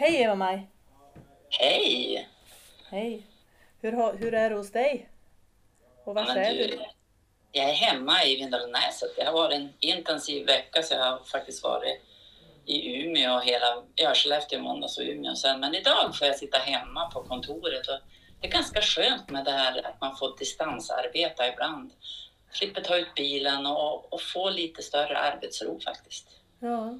Hej Eva-Maj! Hej! Hej! Hur, hur är det hos dig? Och var Men är du, du? Jag är hemma i Vindelnäset. Det har varit en intensiv vecka så jag har faktiskt varit i Umeå hela, ja Skellefteå i måndags och Umeå sen. Men idag får jag sitta hemma på kontoret och det är ganska skönt med det här att man får distansarbeta ibland. Slipper ta ut bilen och, och få lite större arbetsro faktiskt. Ja.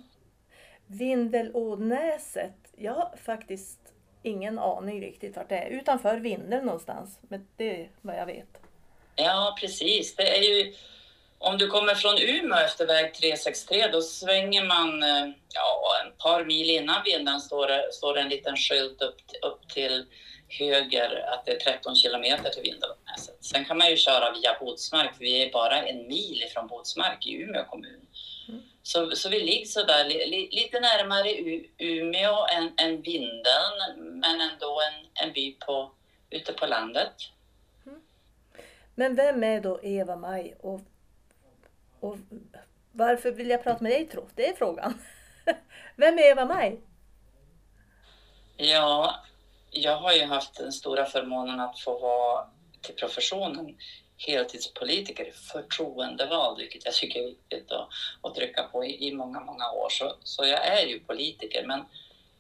Vindelådnäset. Jag har faktiskt ingen aning riktigt vart det är. Utanför Vindeln någonstans. Men det är vad jag vet. Ja, precis. Det är ju, om du kommer från Umeå efter väg 363, då svänger man eh, ja, ett par mil innan Vindeln står det, står det en liten skylt upp, upp till höger att det är 13 kilometer till Vindelnäset. Sen kan man ju köra via Botsmark, för vi är bara en mil ifrån Botsmark i Umeå kommun. Mm. Så, så vi ligger sådär li, li, lite närmare U, Umeå än, än Vindeln, men ändå en, en by på, ute på landet. Men vem är då Eva-Maj? Och, och varför vill jag prata med dig tro? Det är frågan. Vem är Eva-Maj? Ja, jag har ju haft den stora förmånen att få vara till professionen heltidspolitiker, förtroendevald, vilket jag tycker är viktigt att, att trycka på i, i många, många år. Så, så jag är ju politiker, men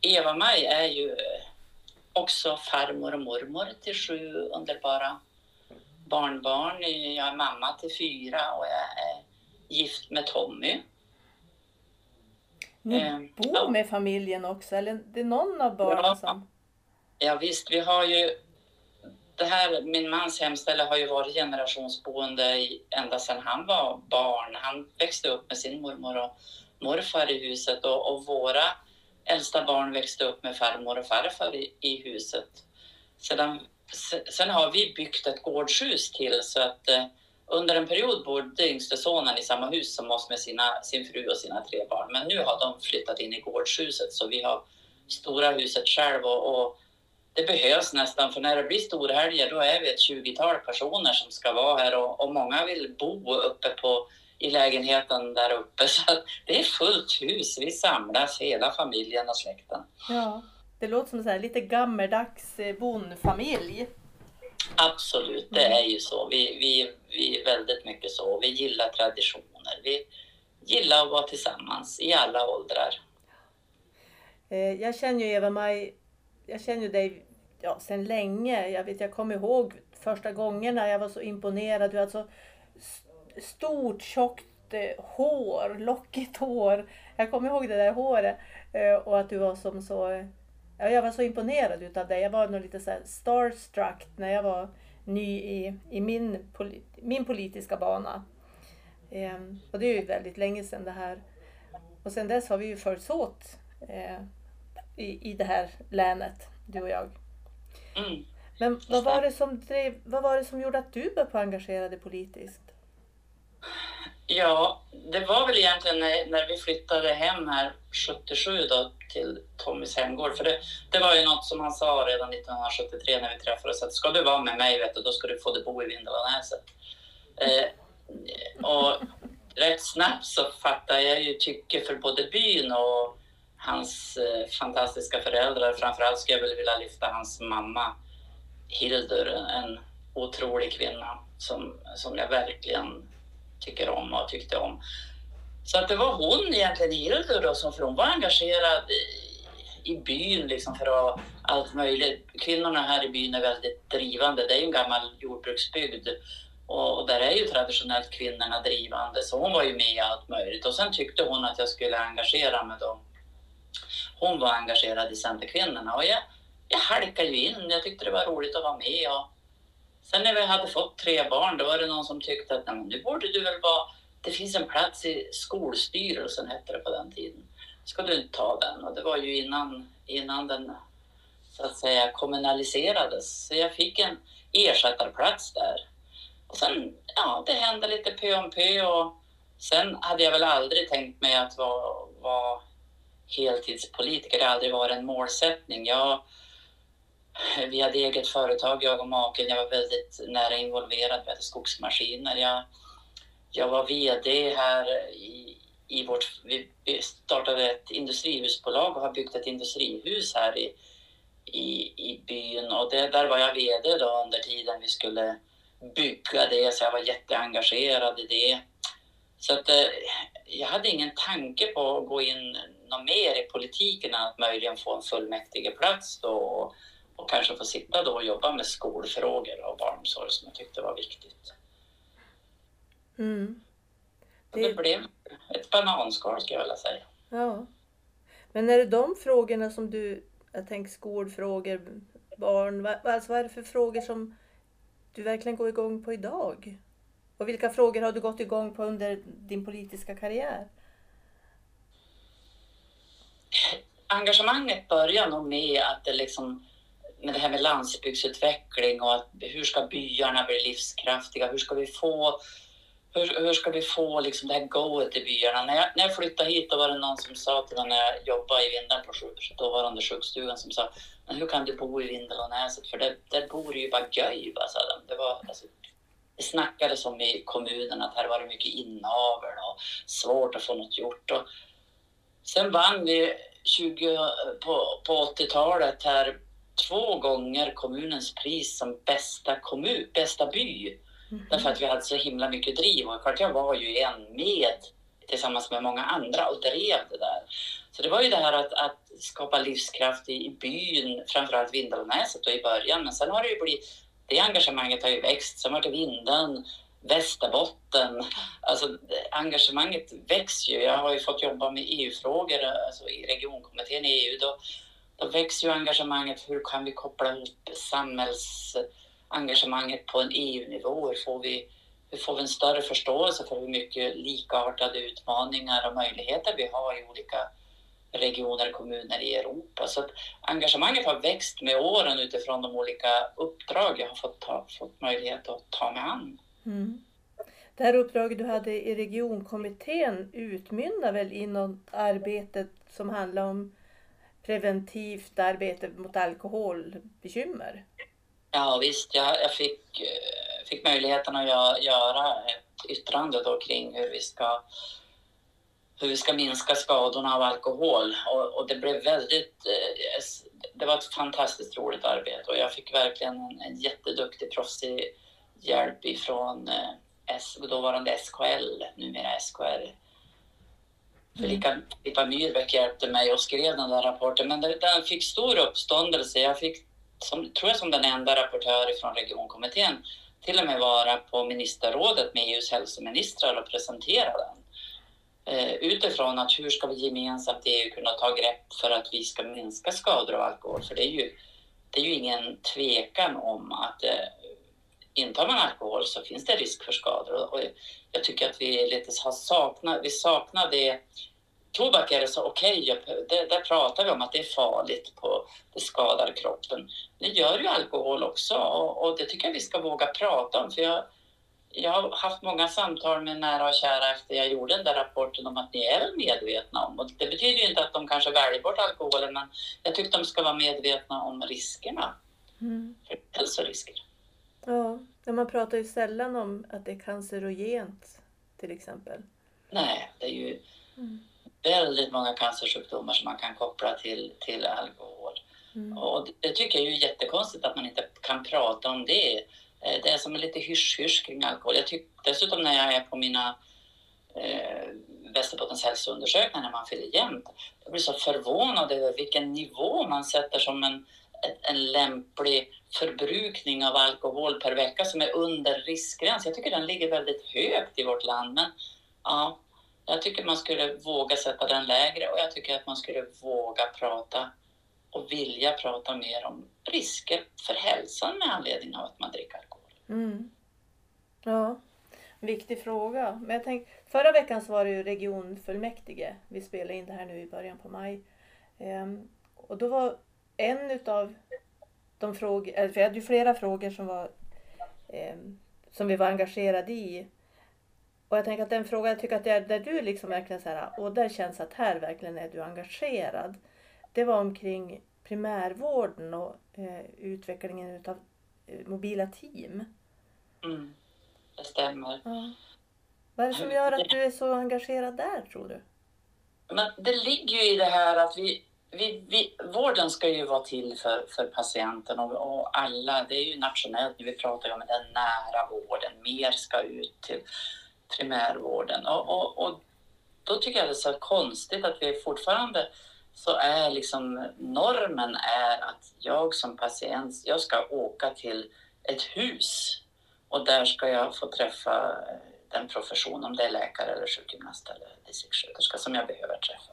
Eva-Maj är ju också farmor och mormor till sju underbara barnbarn. Jag är mamma till fyra och jag är gift med Tommy. Ni Eh, bor ja. med familjen också? Eller det är någon av barnen Ja. som... Ja visst, vi har ju... Det här, min mans hemställe har ju varit generationsboende i, ända sedan han var barn. Han växte upp med sin mormor och morfar i huset och, och våra äldsta barn växte upp med farmor och farfar i, i huset. Sedan, sen har vi byggt ett gårdshus till så att eh, under en period bodde yngste sonen i samma hus som oss med sina, sin fru och sina tre barn. Men nu har de flyttat in i gårdshuset så vi har stora huset själv och, och det behövs nästan för när det blir storhelger då är vi ett 20-tal personer som ska vara här och, och många vill bo uppe på i lägenheten där uppe så att det är fullt hus. Vi samlas hela familjen och släkten. Ja, det låter som här, lite gammeldags eh, bondfamilj. Absolut, det är ju så. Vi, vi, vi är väldigt mycket så. Vi gillar traditioner. Vi gillar att vara tillsammans i alla åldrar. Eh, Jag känner ju Eva-Maj, jag känner ju dig ja, sedan länge. Jag, vet, jag kommer ihåg första gångerna jag var så imponerad. Du hade så stort tjockt eh, hår, lockigt hår. Jag kommer ihåg det där håret. Eh, och att du var som så... Ja, jag var så imponerad utav dig. Jag var nog lite så här starstruck när jag var ny i, i min, polit, min politiska bana. Ehm, och det är ju väldigt länge sedan det här. Och sedan dess har vi ju följts åt eh, i, i det här länet, du och jag. Mm. Men vad var, det som drev, vad var det som gjorde att du började engagera dig politiskt? Ja, det var väl egentligen när, när vi flyttade hem här 77 då till Tommys hemgård. För det, det var ju något som han sa redan 1973 när vi träffades att ska du vara med mig vet du, då ska du få bo i Vindelånäset. Eh, och rätt snabbt så fattade jag ju tycke för både byn och hans eh, fantastiska föräldrar. Framförallt skulle jag väl vilja lyfta hans mamma Hildur, en otrolig kvinna som, som jag verkligen tycker om och tyckte om. Så att det var hon egentligen, Hildur, då, som för hon var engagerad i, i byn liksom för att allt möjligt. Kvinnorna här i byn är väldigt drivande. Det är ju en gammal jordbruksbygd och, och där är ju traditionellt kvinnorna drivande. Så hon var ju med i allt möjligt och sen tyckte hon att jag skulle engagera mig då. Hon var engagerad i Centerkvinnorna och jag, jag halkade ju in. Jag tyckte det var roligt att vara med och Sen när vi hade fått tre barn, då var det någon som tyckte att "Nej, nu borde du väl vara... Det finns en plats i skolstyrelsen, hette det på den tiden. Ska du inte ta den? Och det var ju innan, innan den så att säga kommunaliserades. Så jag fick en ersättarplats där. Och sen, ja, det hände lite pö om pö och sen hade jag väl aldrig tänkt mig att vara, vara heltidspolitiker. Det har aldrig varit en målsättning. Jag, vi hade eget företag, jag och maken. Jag var väldigt nära involverad. Vi hade skogsmaskiner. Jag, jag var VD här i, i vårt... Vi, startade ett industrihusbolag och har byggt ett industrihus här i, i, i byn och det, där var jag VD då under tiden vi skulle bygga det så jag var jätteengagerad i det. Så att eh, jag hade ingen tanke på att gå in något mer i politiken än att möjligen få en fullmäktigeplats då och, och kanske få sitta då och jobba med skolfrågor och barnomsorg som jag tyckte var viktigt. Mm. Det... det blev ett bananskal skulle jag vilja säga. Ja. Men är det de frågorna som du, jag tänker skolfrågor, barn, alltså vad är det för frågor som du verkligen går igång på idag? Och vilka frågor har du gått igång på under din politiska karriär? Engagemanget börjar nog med att det liksom med det här med landsbygdsutveckling och att hur ska byarna bli livskraftiga? Hur ska vi få hur, hur ska vi få liksom det här goet i byarna? När jag, när jag flyttade hit då var det någon som sa till mig när jag jobbade i Vindeln på dåvarande sjukstugan som sa men hur kan du bo i Vindelånäset för där, där bor det ju bara göj. Sa alltså. de. Det, var, alltså, det snackades om i kommunen att här var det mycket inavel och svårt att få något gjort. Och sen vann vi 20, på, på 80-talet här två gånger kommunens pris som bästa, kommun, bästa by. Mm. Därför att vi hade så himla mycket driv och klart jag var ju en med tillsammans med många andra och drev det där. Så det var ju det här att, att skapa livskraft i, i byn, framförallt Vindelnäset då i början. Men sen har det ju blivit, det engagemanget har ju växt. Sen var det Vindeln, Västerbotten. Alltså engagemanget växer ju. Jag har ju fått jobba med EU-frågor alltså i regionkommittén i EU. Då, då växer ju engagemanget. Hur kan vi koppla ihop samhällsengagemanget på en EU-nivå? Hur får vi hur får vi en större förståelse för hur mycket likartade utmaningar och möjligheter vi har i olika regioner och kommuner i Europa. Så att engagemanget har växt med åren utifrån de olika uppdrag jag har fått, ta, fått möjlighet att ta mig an. Mm. Det här uppdraget du hade i regionkommittén utmynnar väl i något arbete som handlar om preventivt arbete mot alkoholbekymmer? Ja visst, jag, jag fick, eh, fick möjligheten att göra ett yttrande då kring hur vi ska hur vi ska minska skadorna av alkohol. Och, och det blev väldigt... Eh, det var ett fantastiskt roligt arbete och jag fick verkligen en, en jätteduktig proffsig hjälp ifrån eh, dåvarande SKL, numera SKR. Filippa, Filippa Myrbäck hjälpte mig och skrev den där rapporten, men den, den fick stor uppståndelse. Jag fick, som, tror jag som den enda rapportör från regionkommittén, till och med vara på ministerrådet med EUs hälsoministrar och presentera den. Eh, utifrån att hur ska vi gemensamt i EU kunna ta grepp för att vi ska minska skador av alkohol? För det är ju, det är ju ingen tvekan om att eh, intar man alkohol så finns det risk för skador. Och jag tycker att vi lite har saknat, vi saknar det. Tobak är det så okej, okay, där pratar vi om att det är farligt, på, det skadar kroppen. Det gör ju alkohol också och, och det tycker jag vi ska våga prata om. För jag, jag har haft många samtal med nära och kära efter jag gjorde den där rapporten om att ni är medvetna om. Och det betyder ju inte att de kanske väljer bort alkoholen, men jag tycker de ska vara medvetna om riskerna. Mm. Hälsorisker. Ja, man pratar ju sällan om att det är cancerogent till exempel. Nej, det är ju mm. väldigt många cancersjukdomar som man kan koppla till, till alkohol. Mm. Och det tycker jag är jättekonstigt att man inte kan prata om det Eh, det är som lite hysch-hysch kring alkohol. Jag tycker dessutom när jag är på mina eh, Västerbottens hälsoundersökningar när man fyller jämnt, jag blir så förvånad över vilken nivå man sätter som en, en lämplig förbrukning av alkohol per vecka som är under riskgräns. Jag tycker den ligger väldigt högt i vårt land, men ja, jag tycker man skulle våga sätta den lägre och jag tycker att man skulle våga prata och vilja prata mer om risker för hälsan med anledning av att man dricker alkohol. Mm. Ja, viktig fråga. Men jag tänk, förra veckan så var det ju regionfullmäktige. Vi spelade in det här nu i början på maj. Ehm, och då var en utav de frågor, för jag hade ju flera frågor som var ehm, som vi var engagerade i. Och jag tänker att den frågan, jag tycker att det är där du liksom verkligen så här, och där känns att här verkligen är du engagerad det var omkring primärvården och eh, utvecklingen utav eh, mobila team. Mm, det stämmer. Ja. Vad är det som gör att du är så engagerad där tror du? men det ligger ju i det här att vi, vi, vi, vården ska ju vara till för, för patienten och, och alla. Det är ju nationellt, vi pratar ju om den nära vården. Mer ska ut till primärvården. Och, och, och då tycker jag det är så konstigt att vi fortfarande så är liksom normen är att jag som patient, jag ska åka till ett hus och där ska jag få träffa den profession, om det är läkare eller sjukgymnast eller distriktssköterska som jag behöver träffa.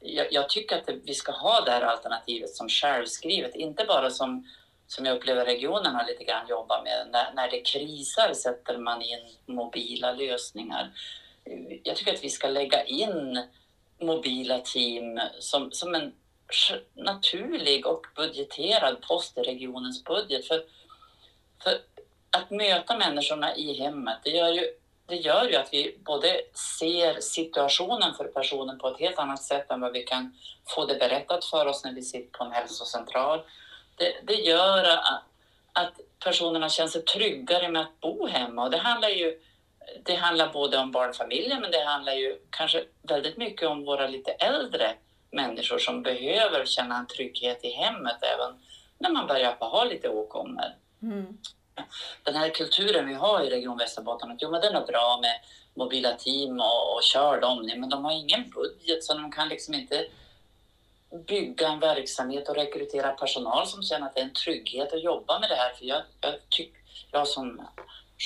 Jag, jag tycker att det, vi ska ha det här alternativet som självskrivet, inte bara som, som jag upplever regionerna lite grann jobbar med. När, när det krisar sätter man in mobila lösningar. Jag tycker att vi ska lägga in mobila team som, som en naturlig och budgeterad post i regionens budget. För, för att möta människorna i hemmet, det gör ju det gör ju att vi både ser situationen för personen på ett helt annat sätt än vad vi kan få det berättat för oss när vi sitter på en hälsocentral. Det, det gör att, att personerna känner sig tryggare med att bo hemma och det handlar ju det handlar både om barnfamiljer men det handlar ju kanske väldigt mycket om våra lite äldre människor som behöver känna en trygghet i hemmet även när man börjar ha lite åkommor. Mm den här kulturen vi har i Region Västerbotten, att jo, men den är bra med mobila team och, och kör dem, men de har ingen budget så de kan liksom inte bygga en verksamhet och rekrytera personal som känner att det är en trygghet att jobba med det här. För jag, jag, tyck, jag som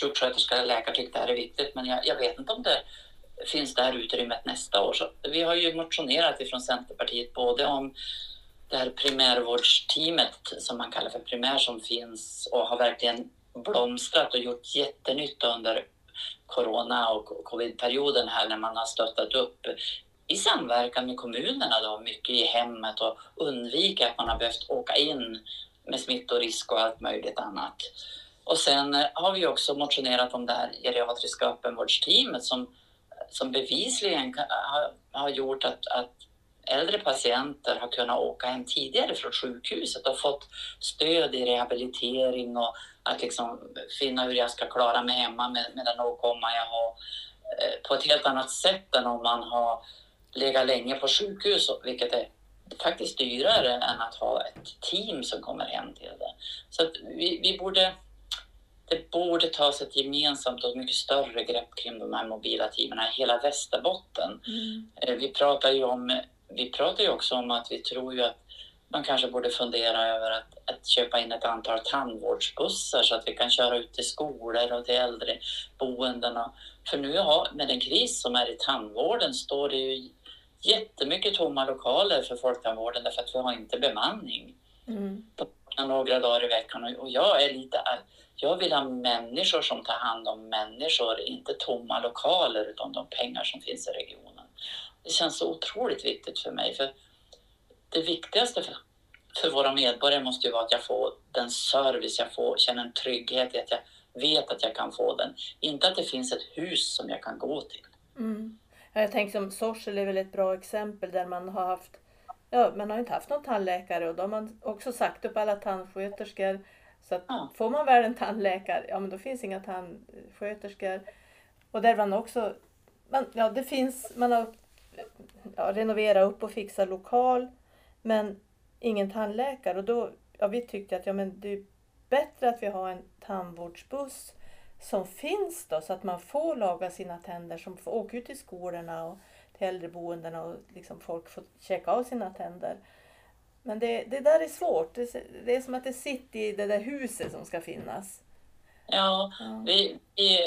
sjuksköterska eller läkare tycker det här är viktigt, men jag, jag vet inte om det finns det här utrymmet nästa år. Så vi har ju motionerat ifrån Centerpartiet både om det här primärvårdsteamet som man kallar för primär som finns och har verkligen blomstrat och gjort jättenytta under corona och covidperioden här när man har stöttat upp i samverkan med kommunerna då, mycket i hemmet och undvika att man har behövt åka in med smittorisk och allt möjligt annat. Och sen eh, har vi också motionerat om det här geriatriska öppenvårdsteamet som, som bevisligen har, har gjort att, att äldre patienter har kunnat åka hem tidigare från sjukhuset och fått stöd i rehabilitering och att liksom finna hur jag ska klara mig hemma med, med den åkomma jag har eh, på ett helt annat sätt än om man har legat länge på sjukhus, vilket är faktiskt dyrare än att ha ett team som kommer hem till det. Så vi, vi borde det borde tas ett gemensamt och mycket större grepp kring de här mobila teamen i hela Västerbotten. Mm. Eh, vi pratar ju om vi pratar ju också om att vi tror ju att man kanske borde fundera över att, att köpa in ett antal tandvårdsbussar så att vi kan köra ut till skolor och till äldreboenden. För nu har, med den kris som är i tandvården står det ju jättemycket tomma lokaler för folktandvården därför att vi har inte bemanning mm. på några dagar i veckan. Och jag är lite jag vill ha människor som tar hand om människor, inte tomma lokaler utan de pengar som finns i regionen. Det känns så otroligt viktigt för mig. För Det viktigaste för, för våra medborgare måste ju vara att jag får den service jag får, känner en trygghet i att jag vet att jag kan få den. Inte att det finns ett hus som jag kan gå till. Mm. Jag tänker som Sorsele är väl ett bra exempel där man har haft Ja, man har inte haft någon tandläkare och då har man också sagt upp alla tandsköterskor. Så att ja. får man väl en tandläkare, ja men då finns inga tandsköterskor. Och där man också, man, ja det finns, man har ja, renovera upp och fixa lokal men ingen tandläkare. Och då, ja, vi tyckte att ja, men det är bättre att vi har en tandvårdsbuss som finns då så att man får laga sina tänder, som får åka ut till skolorna och till äldreboendena och liksom folk får checka av sina tänder. Men det, det där är svårt. Det, det är som att det sitter i det där huset som ska finnas. Ja. Vi, vi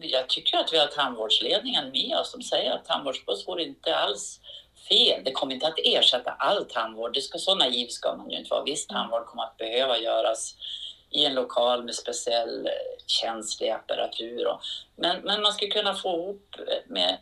jag tycker att vi har tandvårdsledningen med oss som säger att tandvårdsbuss vore inte alls fel. Det kommer inte att ersätta all tandvård. Det ska, så naiv ska man ju inte vara. Viss tandvård kommer att behöva göras i en lokal med speciell eh, känslig apparatur. Och, men, men man ska kunna få ihop med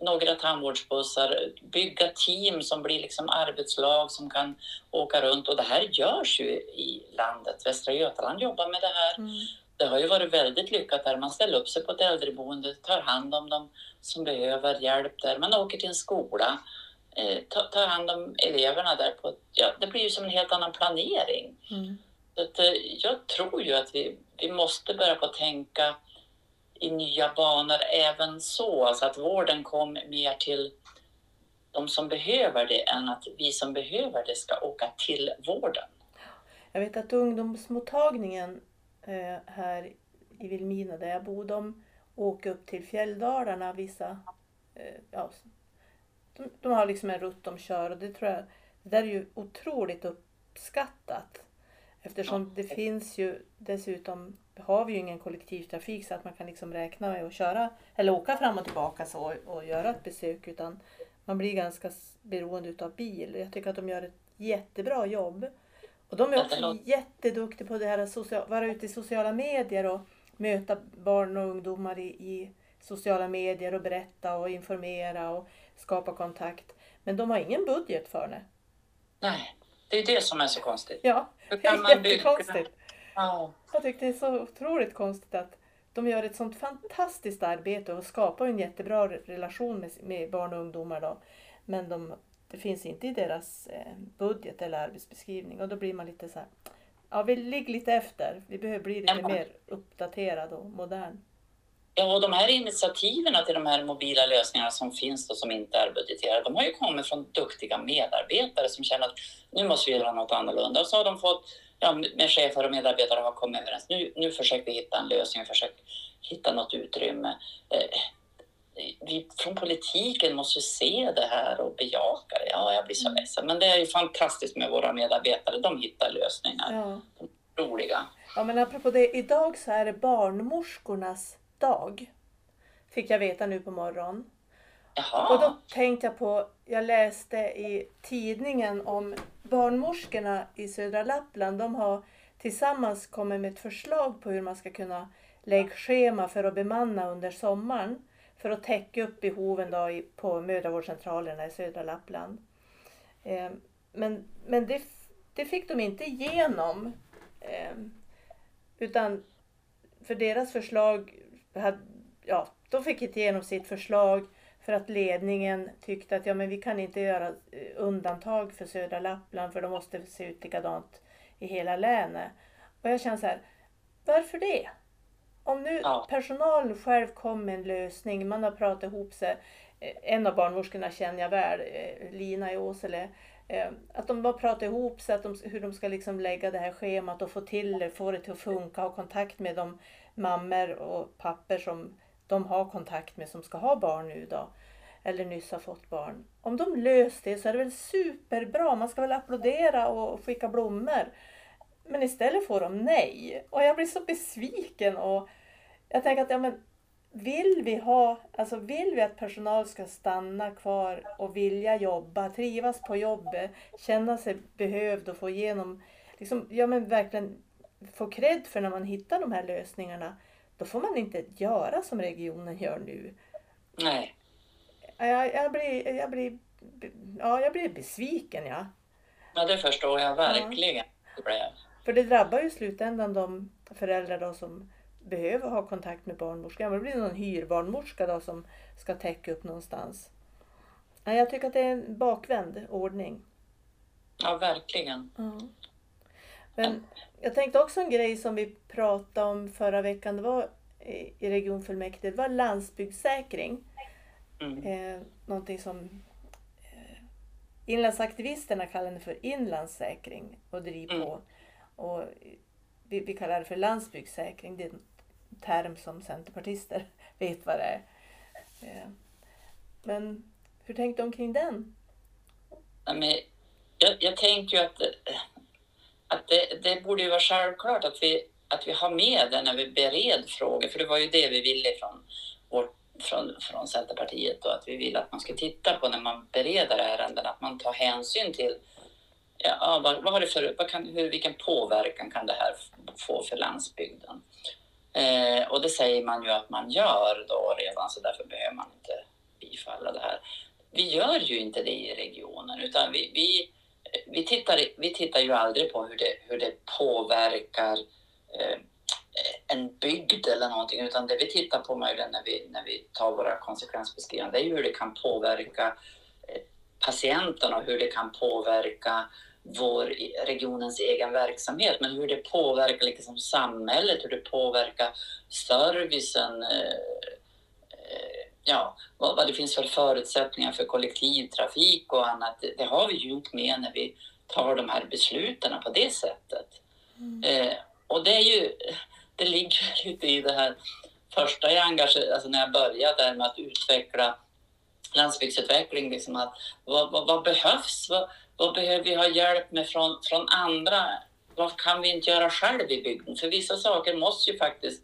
några tandvårdsbussar, bygga team som blir liksom arbetslag som kan åka runt. Och det här görs ju i landet. Västra Götaland jobbar med det här. Mm det har ju varit väldigt lyckat där. Man ställer upp sig på ett äldreboende, tar hand om dem som behöver hjälp där. Man åker till en skola, eh, tar, hand om eleverna där. På, ja, det blir ju som en helt annan planering. Mm. Så att, eh, jag tror ju att vi, vi måste börja på att tänka i nya banor även så, alltså att vården kom mer till de som behöver det än att vi som behöver det ska åka till vården. Jag vet att ungdomsmottagningen här i Vilmina där jag bor, de åker upp till fjälldalarna vissa, eh, ja, de, de, har liksom en rutt de kör och det tror jag, det där är ju otroligt uppskattat. Eftersom det finns ju dessutom, har vi ju ingen kollektivtrafik så att man kan liksom räkna med att köra eller åka fram och tillbaka så och göra ett besök utan man blir ganska beroende utav bil. Jag tycker att de gör ett jättebra jobb. Och de är också jätteduktiga på det här att vara ute i sociala medier och möta barn och ungdomar i, i sociala medier och berätta och informera och skapa kontakt. Men de har ingen budget för det. Nej, det är det som är så konstigt. Ja, det är jättekonstigt. Ja. Jag tycker det är så otroligt konstigt att de gör ett sånt fantastiskt arbete och skapar en jättebra relation med, med barn och ungdomar. Då. Men de, det finns inte i deras eh, budget eller arbetsbeskrivning och då blir man lite så här, ja vi ligger lite efter. Vi behöver bli lite ja. mer uppdaterad och modern. Ja, och de här initiativen till de här mobila lösningarna som finns och som inte är budgeterade, de har ju kommit från duktiga medarbetare som känner att nu måste vi göra något annorlunda. Och så har de fått, ja, med chefer och medarbetare har kommit överens. Nu, nu försöker vi hitta en lösning, försöker hitta något utrymme. Vi från politiken måste se det här och bejaka det. Ja, jag blir så ledsen. Men det är ju fantastiskt med våra medarbetare. De hittar lösningar. Ja. De roliga. Ja, men apropå det. Idag så är det barnmorskornas dag. Fick jag veta nu på morgonen. Jaha. Och då tänkte jag på, jag läste i tidningen om barnmorskorna i södra Lappland. De har tillsammans kommit med ett förslag på hur man ska kunna lägga schema för att bemanna under sommaren för att täcka upp behoven då på mödravårdscentralerna i södra Lappland. Eh, men men det, det fick de inte igenom. Eh, utan för deras förslag, hade, ja, de fick inte igenom sitt förslag för att ledningen tyckte att ja, men vi kan inte göra eh, undantag för södra Lappland för de måste se ut likadant i hela länet. Och jag känner så här, varför det? Om nu ja. personalen själv kom med en lösning, man har pratat ihop sig. Eh, en av barnmorskorna känner jag väl, eh, Lina i Åsele. Eh, att de bara pratar ihop sig, att de, hur de ska liksom lägga det här schemat och få till det, få det till att funka, ha kontakt med de mammor och papper som de har kontakt med som ska ha barn nu då. Eller nyss har fått barn. Om de löst det så är det väl superbra. Man ska väl applådera och skicka blommor. Men istället får de nej. Och jag blir så besviken och jag tänker att ja, men, vill vi ha, alltså vill vi att personal ska stanna kvar och vilja jobba, trivas på jobbet, känna sig behövd och få igenom, liksom, ja men verkligen få cred för när man hittar de här lösningarna. Då får man inte göra som regionen gör nu. Nej. Jag, jag, blir, jag, blir, ja, jag blir besviken ja. Ja det förstår jag verkligen. Ja. För det drabbar ju i slutändan de föräldrar då som behöver ha kontakt med barnmorskan. Det blir någon hyrbarnmorska då som ska täcka upp någonstans. Jag tycker att det är en bakvänd ordning. Ja, verkligen. Ja. Men jag tänkte också en grej som vi pratade om förra veckan. Det var i regionfullmäktige. Det var landsbygdssäkring. Mm. Eh, någonting som eh, inlandsaktivisterna kallar det för inlandssäkring och driver mm. på. Och vi, vi kallar det för landsbygdssäkring. Det är term som centerpartister vet vad det är. Eh, men hur tänkte du omkring den? Men jag, jag tänker ju att, att det, det borde ju vara självklart att vi, att vi har med det när vi bereder frågor, för det var ju det vi ville från, vårt, från, från Centerpartiet och att vi vill att man ska titta på när man bereder ärenden, att man tar hänsyn till ja, vad, vad har det för, vad kan, hur, vilken påverkan kan det här få för landsbygden? Eh, och det säger man ju att man gör då redan, så därför behöver man inte bifalla det här. Vi gör ju inte det i regionen, utan vi, vi, vi, tittar, vi tittar ju aldrig på hur det, hur det påverkar eh, en bygd eller någonting, utan det vi tittar på möjligen när vi, när vi tar våra konsekvensbeskrivningar, det är ju hur det kan påverka eh, patienten och hur det kan påverka vår regionens egen verksamhet, men hur det påverkar liksom samhället, hur det påverkar servicen, eh, ja, vad, vad det finns för förutsättningar för kollektivtrafik och annat. Det, det har vi ju inte med när vi tar de här besluten på det sättet. Mm. Eh, och det är ju, det ligger lite i det här första jag engagerade, alltså när jag började med att utveckla landsbygdsutveckling, liksom att vad, vad, vad behövs? Vad, vad, behöver vi ha hjälp med från, från andra? Vad kan vi inte göra själv i bygden? För vissa saker måste ju faktiskt,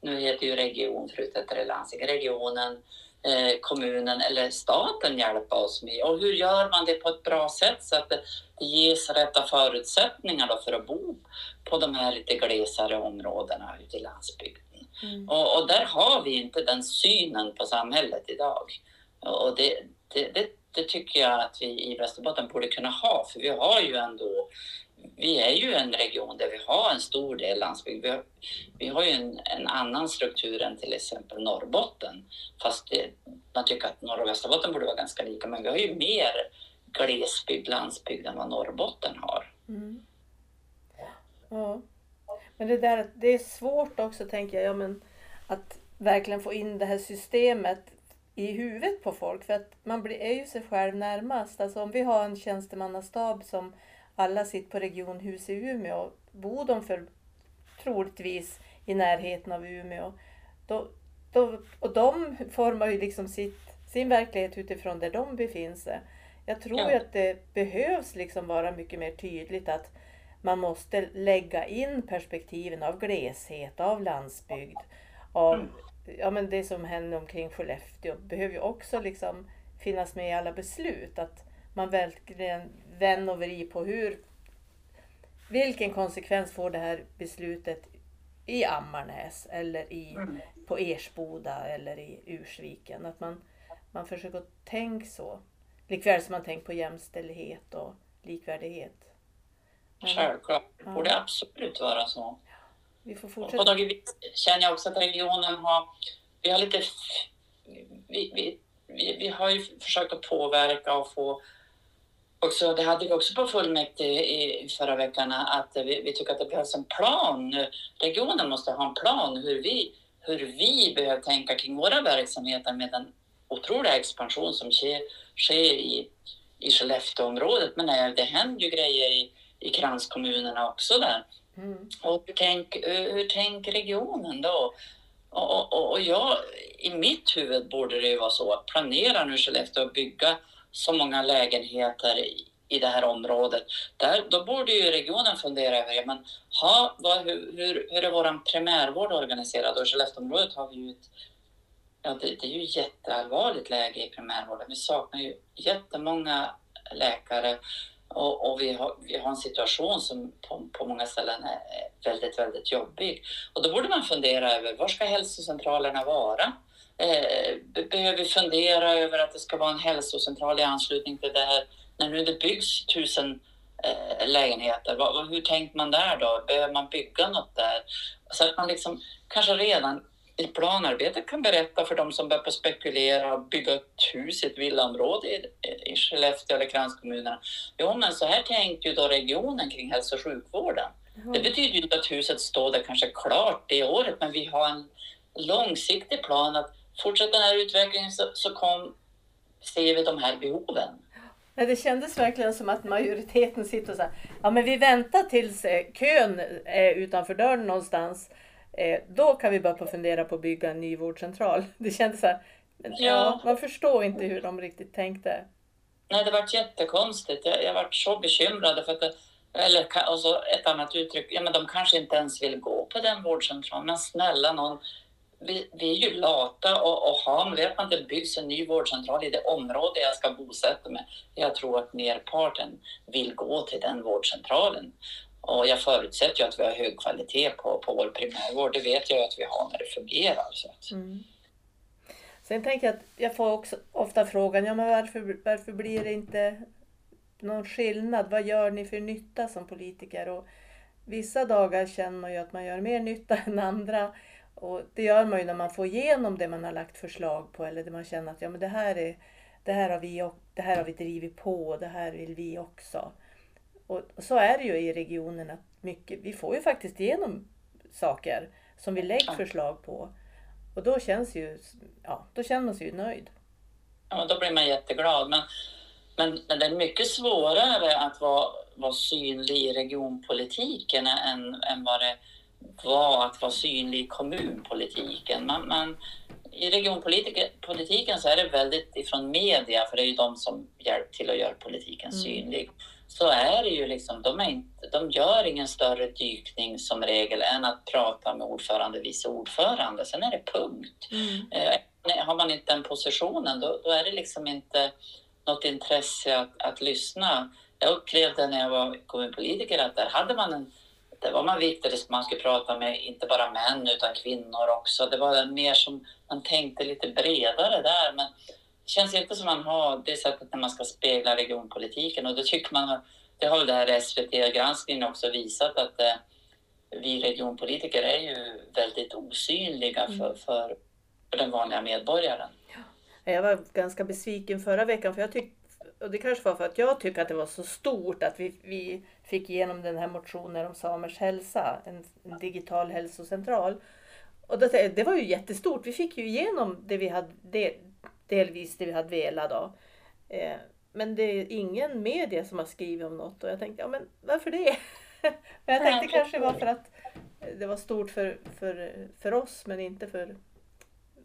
nu heter ju region, förut hette det landsting, regionen, eh, kommunen eller staten hjälpa oss med. Och hur gör man det på ett bra sätt så att det, det ges rätta förutsättningar då för att bo på de här lite glesare områdena ute i landsbygden? Mm. Och, och, där har vi inte den synen på samhället idag. Och det, det, det, det, tycker jag att vi i Västerbotten borde kunna ha, för vi har ju ändå vi är ju en region där vi har en stor del landsbygd. Vi har, vi har ju en, en annan struktur än till exempel Norrbotten. Fast det, man tycker att Norr och Västerbotten borde vara ganska lika, men vi har ju mer glesbygd, landsbygd än vad Norrbotten har. Mm. Ja. Men det där det är svårt också tänker jag, ja, men att verkligen få in det här systemet i huvudet på folk. För att man blir, är ju sig själv närmast. Alltså om vi har en tjänstemannastab som alla sitter på regionhus i Umeå. Bor de för troligtvis i närheten av Umeå. Då, då, och de formar ju liksom sitt, sin verklighet utifrån där de befinner sig. Jag tror ja. att det behövs liksom vara mycket mer tydligt att man måste lägga in perspektiven av gleshet, av landsbygd, av mm. Ja, men det som händer omkring Skellefteå behöver ju också liksom finnas med i alla beslut. Att man verkligen vänder och vrider på hur, vilken konsekvens får det här beslutet i Ammarnäs eller i, mm. på Ersboda eller i Ursviken. Att man, man försöker tänka så. Likväl som man tänker på jämställdhet och likvärdighet. Självklart. Det borde absolut vara så. Vi får fortsätta. Och vis känner jag också att regionen har, vi har lite, vi, vi, vi, vi har ju försökt att påverka och få också, det hade vi också på fullmäktige i förra veckan, att vi, vi, tycker att det behövs en plan. Regionen måste ha en plan hur vi, hur vi behöver tänka kring våra verksamheter med den otroliga expansion som sker, sker i, i Skellefteåområdet. Men det händer ju grejer i i kranskommunerna också där. Mm. Och hur tänker eh, hur regionen då? Och, och, och jag, i mitt huvud borde det ju vara så att planera nu Skellefteå att bygga så många lägenheter i, i det här området. Där, då borde ju regionen fundera över, ja, men, ha, vad, hur, hur, hur är vår primärvård organiserad? Och i Skellefteåområdet har vi ju ett Ja, det, det är ju ett jätteallvarligt läge i primärvården. Vi saknar ju jättemånga läkare. Och, och vi, har, vi har en situation som på, på många ställen är väldigt, väldigt jobbig. Och då borde man fundera över var ska hälsocentralerna vara? Eh, behöver vi fundera över att det ska vara en hälsocentral i anslutning till det här när nu det byggs tusen eh, lägenheter? Vad, hur tänkt man där då? Behöver man bygga något där? Så att man liksom kanske redan i planarbetet kan berätta för de som börjar spekulera och bygga ett hus i ett villaområde i, i Skellefteå eller kranskommunerna. Jo, men så här tänkte ju då regionen kring hälso och sjukvården. Mm. Det betyder ju inte att huset står där kanske klart det året, men vi har en långsiktig plan att fortsätter den här utvecklingen så, så kom, ser vi de här behoven. det kändes verkligen som att majoriteten sitter och säger ja men vi väntar tills eh, kön är utanför dörren någonstans Eh, då kan vi börja fundera på att bygga en ny vårdcentral. Det kändes så här, ja. ja. man förstår inte hur de riktigt tänkte. Nej, det var jättekonstigt. Jag, jag var så bekymrad för att det, eller alltså ett annat uttryck, ja men de kanske inte ens vill gå på den vårdcentralen. Men snälla någon, vi, vi är ju lata och, och har, men vet man att det byggs en ny vårdcentral i det område jag ska bosätta mig. Jag tror att merparten vill gå till den vårdcentralen. Och jag förutsätter ju att vi har hög kvalitet på, på vår primärvård. Det vet jag ju att vi har när det fungerar. Så att. Mm. Sen tänker jag att jag får också ofta frågan, ja men varför, varför blir det inte någon skillnad? Vad gör ni för nytta som politiker? Och vissa dagar känner man ju att man gör mer nytta än andra. Och det gör man ju när man får igenom det man har lagt förslag på eller det man känner att ja, men det, här är, det, här har vi, det här har vi drivit på och det här vill vi också. Och så är det ju i regionen att mycket, vi får ju faktiskt igenom saker som vi lägger förslag på. Och då känns ju, ja, då känner man sig ju nöjd. Ja, då blir man jätteglad. Men, men, men det är mycket svårare att vara, vara synlig i regionpolitiken än, än vad det var att vara synlig i kommunpolitiken. Man, man, I regionpolitiken så är det väldigt ifrån media, för det är ju de som hjälpt till att göra politiken mm. Så är det ju liksom, de, är inte, de gör ingen större dykning som regel än att prata med ordförande, vice ordförande. Sen är det punkt. Mm. Eh, har man inte den positionen, då, då, är det liksom inte något intresse att, att lyssna. Jag upplevde när jag var kommunpolitiker att där hade man en det var man viktigt att man skulle prata med inte bara män utan kvinnor också. Det var mer som man tänkte lite bredare där. Men känns inte som man har det sättet när man ska spegla regionpolitiken och då tycker man, det har väl det här SVT-granskningen också visat att eh, vi regionpolitiker är ju väldigt osynliga mm. för, för, för den vanliga medborgaren. Jag var ganska besviken förra veckan för jag tyckte och det kanske var för att jag tycker att det var så stort att vi, vi fick igenom den här motionen om samers hälsa, en, en digital hälsocentral. Och då, det var ju jättestort. Vi fick ju igenom det vi hade, det, delvis det vi hade velat. Då. Eh, men det är ingen media som har skrivit om något och jag tänkte, ja men varför det? men jag tänkte kanske var för att det var stort för, för, för oss men inte för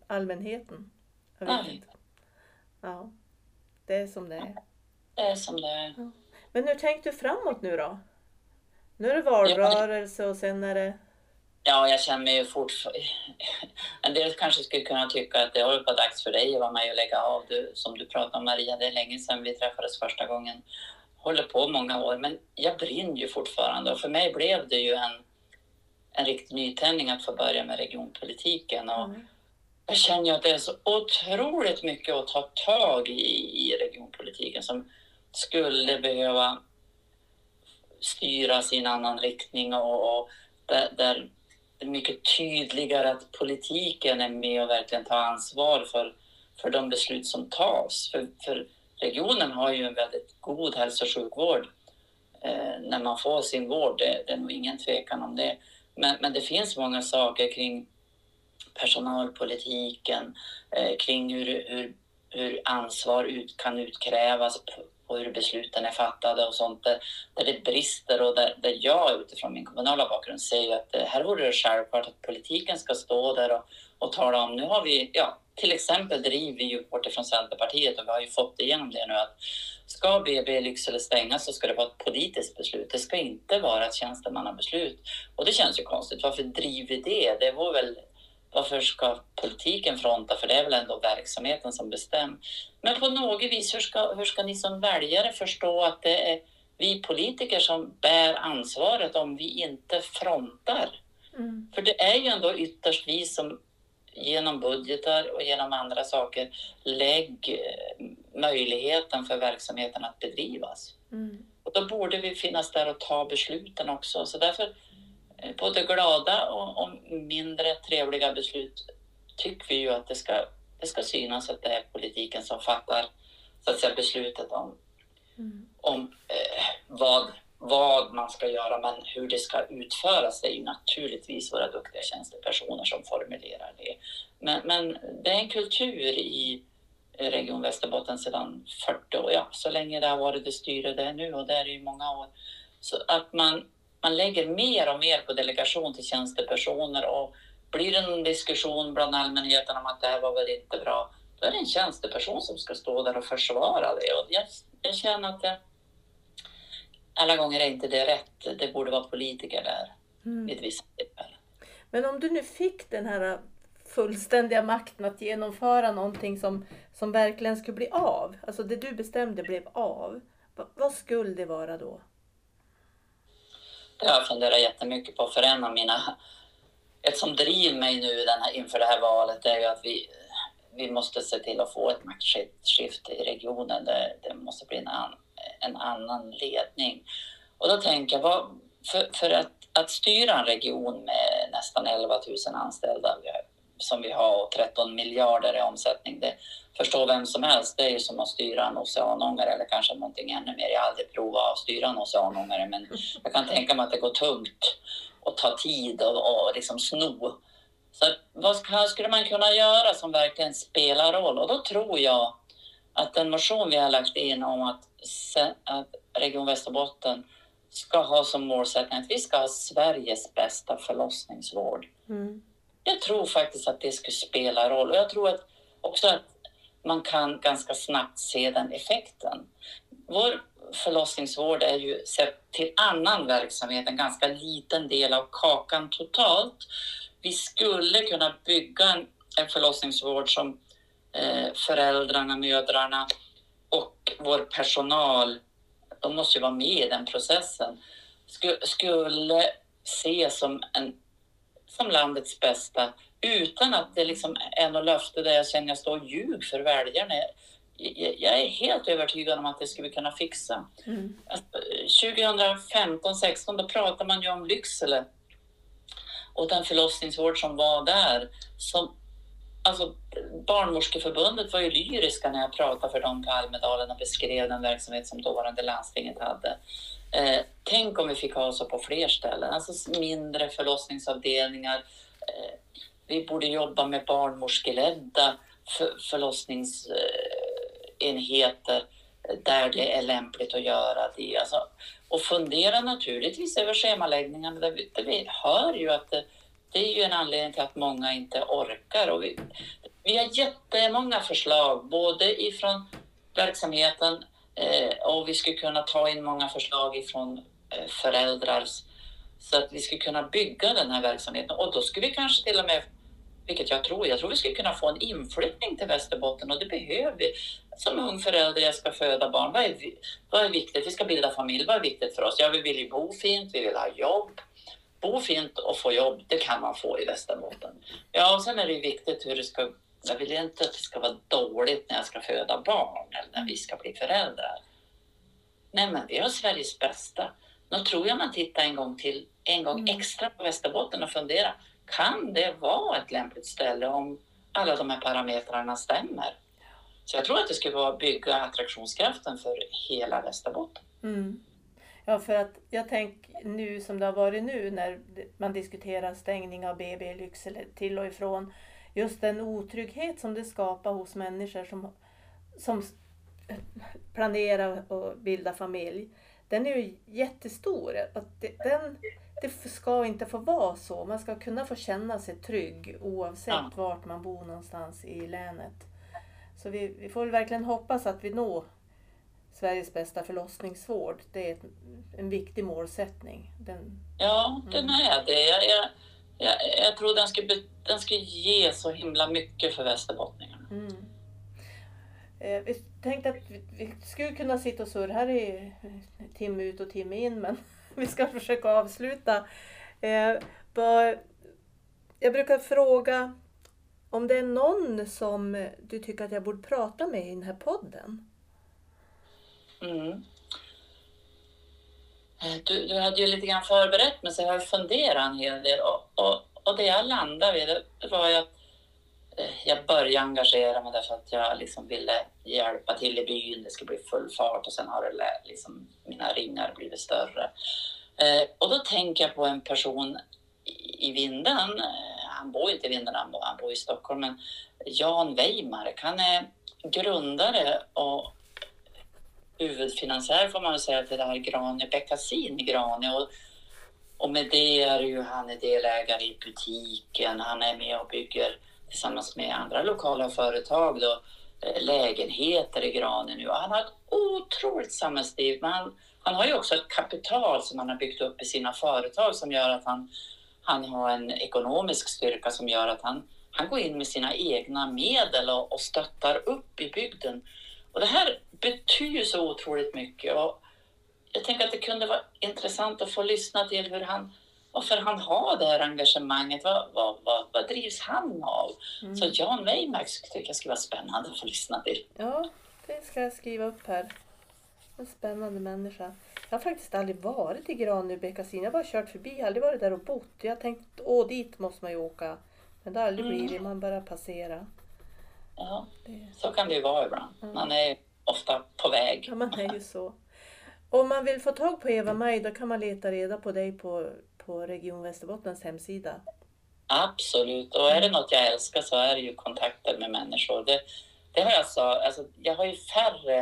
allmänheten. Jag vet inte. Ja, det är som det är. Det är som det är. Ja. Men hur tänkte du framåt nu då? Nu är det valrörelse och sen är det... Ja, jag känner mig ju fortfarande... En del kanske skulle kunna tycka att det håller på dags för dig att vara med och lägga av. Du, som du pratade om Maria, det är länge sedan vi träffades första gången. Håller på många år, men jag brinner ju fortfarande och för mig blev det ju en, en riktig nytändning att få börja med regionpolitiken. Och mm. Jag känner ju att det är så otroligt mycket att ta tag i i regionpolitiken som skulle behöva styras i en annan riktning och, och där, där mycket tydligare att politiken är med och verkligen tar ansvar för, för de beslut som tas. För, för regionen har ju en väldigt god hälso och sjukvård eh, när man får sin vård. Det, det, är nog ingen tvekan om det. Men, men det finns många saker kring personalpolitiken, eh, kring hur, hur, hur ansvar ut, kan utkrävas och hur besluten är fattade och sånt där, där det brister och där, där jag utifrån min kommunala bakgrund säger att eh, här vore det självklart att politiken ska stå där och, och tala om, nu har vi, ja, till exempel driver vi ju bort från Centerpartiet och vi har ju fått igenom det nu att ska BB i Lycksele stängas så ska det vara ett politiskt beslut. Det ska inte vara ett tjänstemannabeslut. Och det känns ju konstigt. Varför driver vi det? Det vore väl varför ska politiken fronta? För det är väl ändå verksamheten som bestämmer. Men på något vis, hur ska, hur ska ni som väljare förstå att det är vi politiker som bär ansvaret om vi inte frontar? Mm. För det är ju ändå ytterst vi som genom budgetar och genom andra saker lägger möjligheten för verksamheten att bedrivas. Mm. Och då borde vi finnas där och ta besluten också. Så därför Eh, både glada och, och, mindre trevliga beslut tycker vi ju att det ska, det ska synas att det är politiken som fattar så att säga, beslutet om, mm. om eh, vad, vad man ska göra, men hur det ska utföras det är ju naturligtvis våra duktiga tjänstepersoner som formulerar det. Men, men det är en kultur i Region Västerbotten sedan 40 år, ja, så länge det har varit det styre det är nu och det är det ju många år. Så att man man lägger mer och mer på delegation till tjänstepersoner och blir det någon diskussion bland allmänheten om att det här var väl inte bra, då är det en tjänsteperson som ska stå där och försvara det. Och jag, jag känner att det, alla gånger är inte det rätt. Det borde vara politiker där mm. vid vissa tillfällen. Men om du nu fick den här fullständiga makten att genomföra någonting som, som verkligen skulle bli av, alltså det du bestämde blev av, vad, vad skulle det vara då? Det har jag funderat jättemycket på. För en av mina... Ett som driver mig nu den här, inför det här valet är ju att vi, vi måste se till att få ett maktskifte i regionen. Det, det måste bli en, an, en annan ledning. Och då tänker jag, vad, för, för att, att styra en region med nästan 11 000 anställda som vi har och 13 miljarder i omsättning, det, förstår vem som helst. Det är ju som att styra en oceanångare eller kanske någonting ännu mer. Jag har aldrig provat att styra en oceanångare men jag kan tänka mig att det går tungt och tar tid och, och liksom sno Så vad ska, skulle man kunna göra som verkligen spelar roll? Och då tror jag att den motion vi har lagt in om att, att Region Västerbotten ska ha som målsättning att vi ska ha Sveriges bästa förlossningsvård. Mm. Jag tror faktiskt att det skulle spela roll och jag tror att också att man kan ganska snabbt se den effekten. Vår förlossningsvård är ju sett till annan verksamhet en ganska liten del av kakan totalt. Vi skulle kunna bygga en, en förlossningsvård som eh, föräldrarna, mödrarna och vår personal, de måste ju vara med i den processen, skulle, skulle se som, en, som landets bästa utan att det liksom är något löfte där jag känner jag står och ljug för väljarna. Jag är helt övertygad om att det skulle vi kunna fixa. Mm. 2015, 16 då pratade man ju om Lycksele och den förlossningsvård som var där. Som, alltså, Barnmorskeförbundet var ju lyriska när jag pratade för dem på Almedalen och beskrev den verksamhet som dåvarande landstinget hade. Eh, tänk om vi fick ha så på fler ställen, alltså mindre förlossningsavdelningar. Eh, vi borde jobba med barnmorskeledda för, förlossningsenheter där det är lämpligt att göra det. Alltså, och fundera naturligtvis över schemaläggningarna, Där vi, där vi hör ju att det, det, är ju en anledning till att många inte orkar. Och vi, vi har jättemånga förslag, både ifrån verksamheten eh, och vi skulle kunna ta in många förslag ifrån eh, föräldrar så att vi skulle kunna bygga den här verksamheten. Och då skulle vi kanske till och med vilket jag tror. Jag tror vi skulle kunna få en inflyttning till Västerbotten och det behöver vi. Som ung förälder, jag ska föda barn. Vad är, vad är viktigt? Vi ska bilda familj. Vad är viktigt för oss? Ja, vi vill ju bo fint, vi vill ha jobb. Bo fint och få jobb, det kan man få i Västerbotten. Ja, och sen är det ju viktigt hur det ska... Jag vill inte att det ska vara dåligt när jag ska föda barn eller när vi ska bli föräldrar. Nej, men vi har Sveriges bästa. Då tror jag man tittar en gång till, en gång mm. extra på Västerbotten och funderar kan det vara ett lämpligt ställe om alla de här parametrarna stämmer? Så jag tror att det skulle vara bygga attraktionskraften för hela Västerbotten. Mm. Ja, för att jag tänker nu som det har varit nu när man diskuterar stängning av BB i Lycksele till och ifrån. Just den otrygghet som det skapar hos människor som, som planerar och bilda familj. Den är ju jättestor. Att den, det ska inte få vara så. Man ska kunna få känna sig trygg oavsett ja. vart man bor någonstans i länet. Så vi, vi får verkligen hoppas att vi når Sveriges bästa förlossningsvård. Det är ett, en viktig målsättning. Den, ja, den mm. är det. Jag, jag, jag, jag, tror den ska, den ska ge så himla mycket för västerbottningarna. Mm. Eh, vi tänkte att vi, vi, skulle kunna sitta och surra här i timme ut och timme in men vi ska försöka avsluta. Eh, jag brukar fråga om det är någon som du tycker att jag borde prata med i den här podden? Mm. Eh, du, du hade ju lite grann förberett mig, så jag har funderat en hel del och, och, och det jag landade vid det var ju att eh, jag började engagera mig därför att jag liksom ville hjälpa till i byn. Det skulle bli full fart och sen har det liksom, mina ringar blivit större. Eh, och då tänker jag på en person i Vindeln. Eh, han bor inte i Vindeln, han bor i Stockholm. Men Jan Weimark, han är grundare och huvudfinansiär får man säga till det här Grane Beckasin i Grane. Och, och med det är ju han är delägare i butiken, han är med och bygger tillsammans med andra lokala företag då, eh, lägenheter i Grane nu. Och han har ett otroligt samhällsliv. Men han, han har ju också ett kapital som han har byggt upp i sina företag som gör att han, han har en ekonomisk styrka som gör att han, han går in med sina egna medel och, och stöttar upp i bygden. Och det här betyder så otroligt mycket. Och jag tänker att det kunde vara intressant att få lyssna till hur han, varför han har det här engagemanget. Vad, vad, vad, vad drivs han av? Mm. Så Jan Weimark tycker jag skulle vara spännande att få lyssna till. Ja, det ska jag skriva upp här. En spännande människa. Jag har faktiskt aldrig varit i Granöbäckasin. Jag har bara kört förbi. Jag har aldrig varit där och bott. Jag har tänkt, åh dit måste man ju åka. Men det har aldrig mm. blivit. Man bara passera. Ja, så kan det ju vara ibland. Mm. Man är ofta på väg. Ja, man är ju så. Om man vill få tag på Eva-Maj då kan man leta reda på dig på, på Region Västerbottens hemsida. Absolut. Och är det något jag älskar så är det ju kontakter med människor. Det, det har jag sa, alltså, jag har ju färre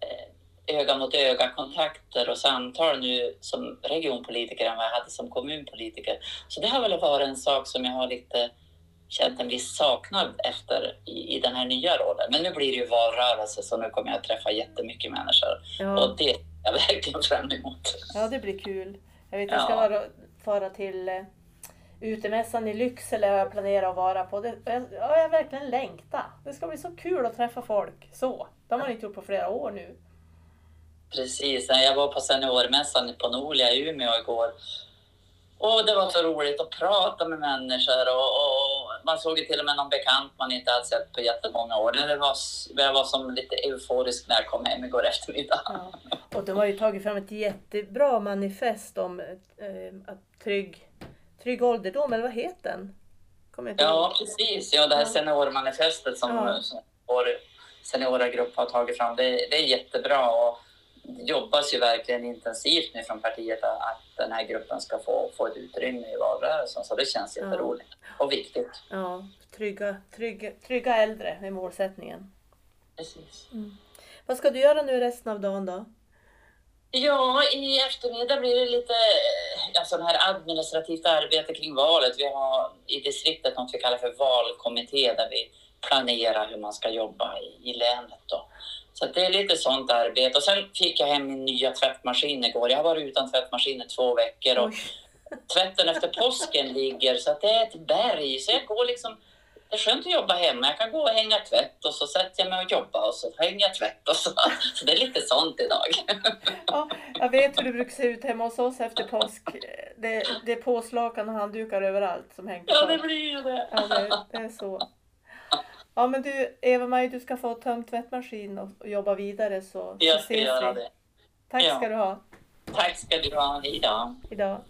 eh, öga mot öga kontakter och samtal nu som regionpolitiker än vad jag hade som kommunpolitiker. Så det har väl varit en sak som jag har lite känt en viss saknad efter i, i den här nya rollen. Men nu blir det ju valrörelse så nu kommer jag att träffa jättemycket människor Ja, och det är jag verkligen fram emot. ja det blir kul. Jag vet, jag ska Ja. vara, fara till eh, utemässan i Lycksele har jag planerat att vara på. Det, jag, ja, jag verkligen längtar. Det ska bli så kul att träffa folk så. Det har man inte gjort på flera år nu. Precis, jag var på seniormässan på Nolia i Umeå igår. Och det var så roligt att prata med människor och, och man såg ju till och med någon bekant man inte hade sett på jättemånga år. Det var, jag var som lite euforisk när jag kom hem igår eftermiddag. Ja. Och de har ju tagit fram ett jättebra manifest om eh, att trygg, trygg ålderdom, eller vad heter den? Ja, precis. Ja, det här seniormanifestet som, Ja. som vår seniora grupp har tagit fram, det, det är jättebra. Och jobbas ju verkligen intensivt nu från partiet att den här gruppen ska få, få ett utrymme i valrörelsen. Så det känns Ja. jätteroligt och viktigt. Ja, trygga, trygga, trygga äldre är målsättningen. Precis. Vad ska du göra nu resten av dagen då? Ja, i eftermiddag blir det lite ja, sån här administrativt arbete kring valet. Vi har i distriktet något vi kallar för valkommitté där vi planerar hur man ska jobba i, i länet. Då. Så det är lite sånt arbete. Och sen fick jag hem min nya tvättmaskin igår. Jag har varit utan tvättmaskin i två veckor och Oj. tvätten efter påsken ligger så att det är ett berg. Så jag går liksom det är skönt att jobba hemma. Jag kan gå och hänga tvätt och så sätter jag mig och jobbar och så hänger jag tvätt och så. Så det är lite sånt idag. Ja, jag vet hur det brukar se ut hemma hos oss efter påsk. Det, det är påslakan och handdukar överallt som hänger Ja, det blir ju det. Ja, det, det är så. Ja, men du, Eva-Maj, du ska få tömt tvättmaskin och, jobba vidare så, Jag ska ses göra vi. det. Tack Ja. ska du ha Tack ska du ha. Idag.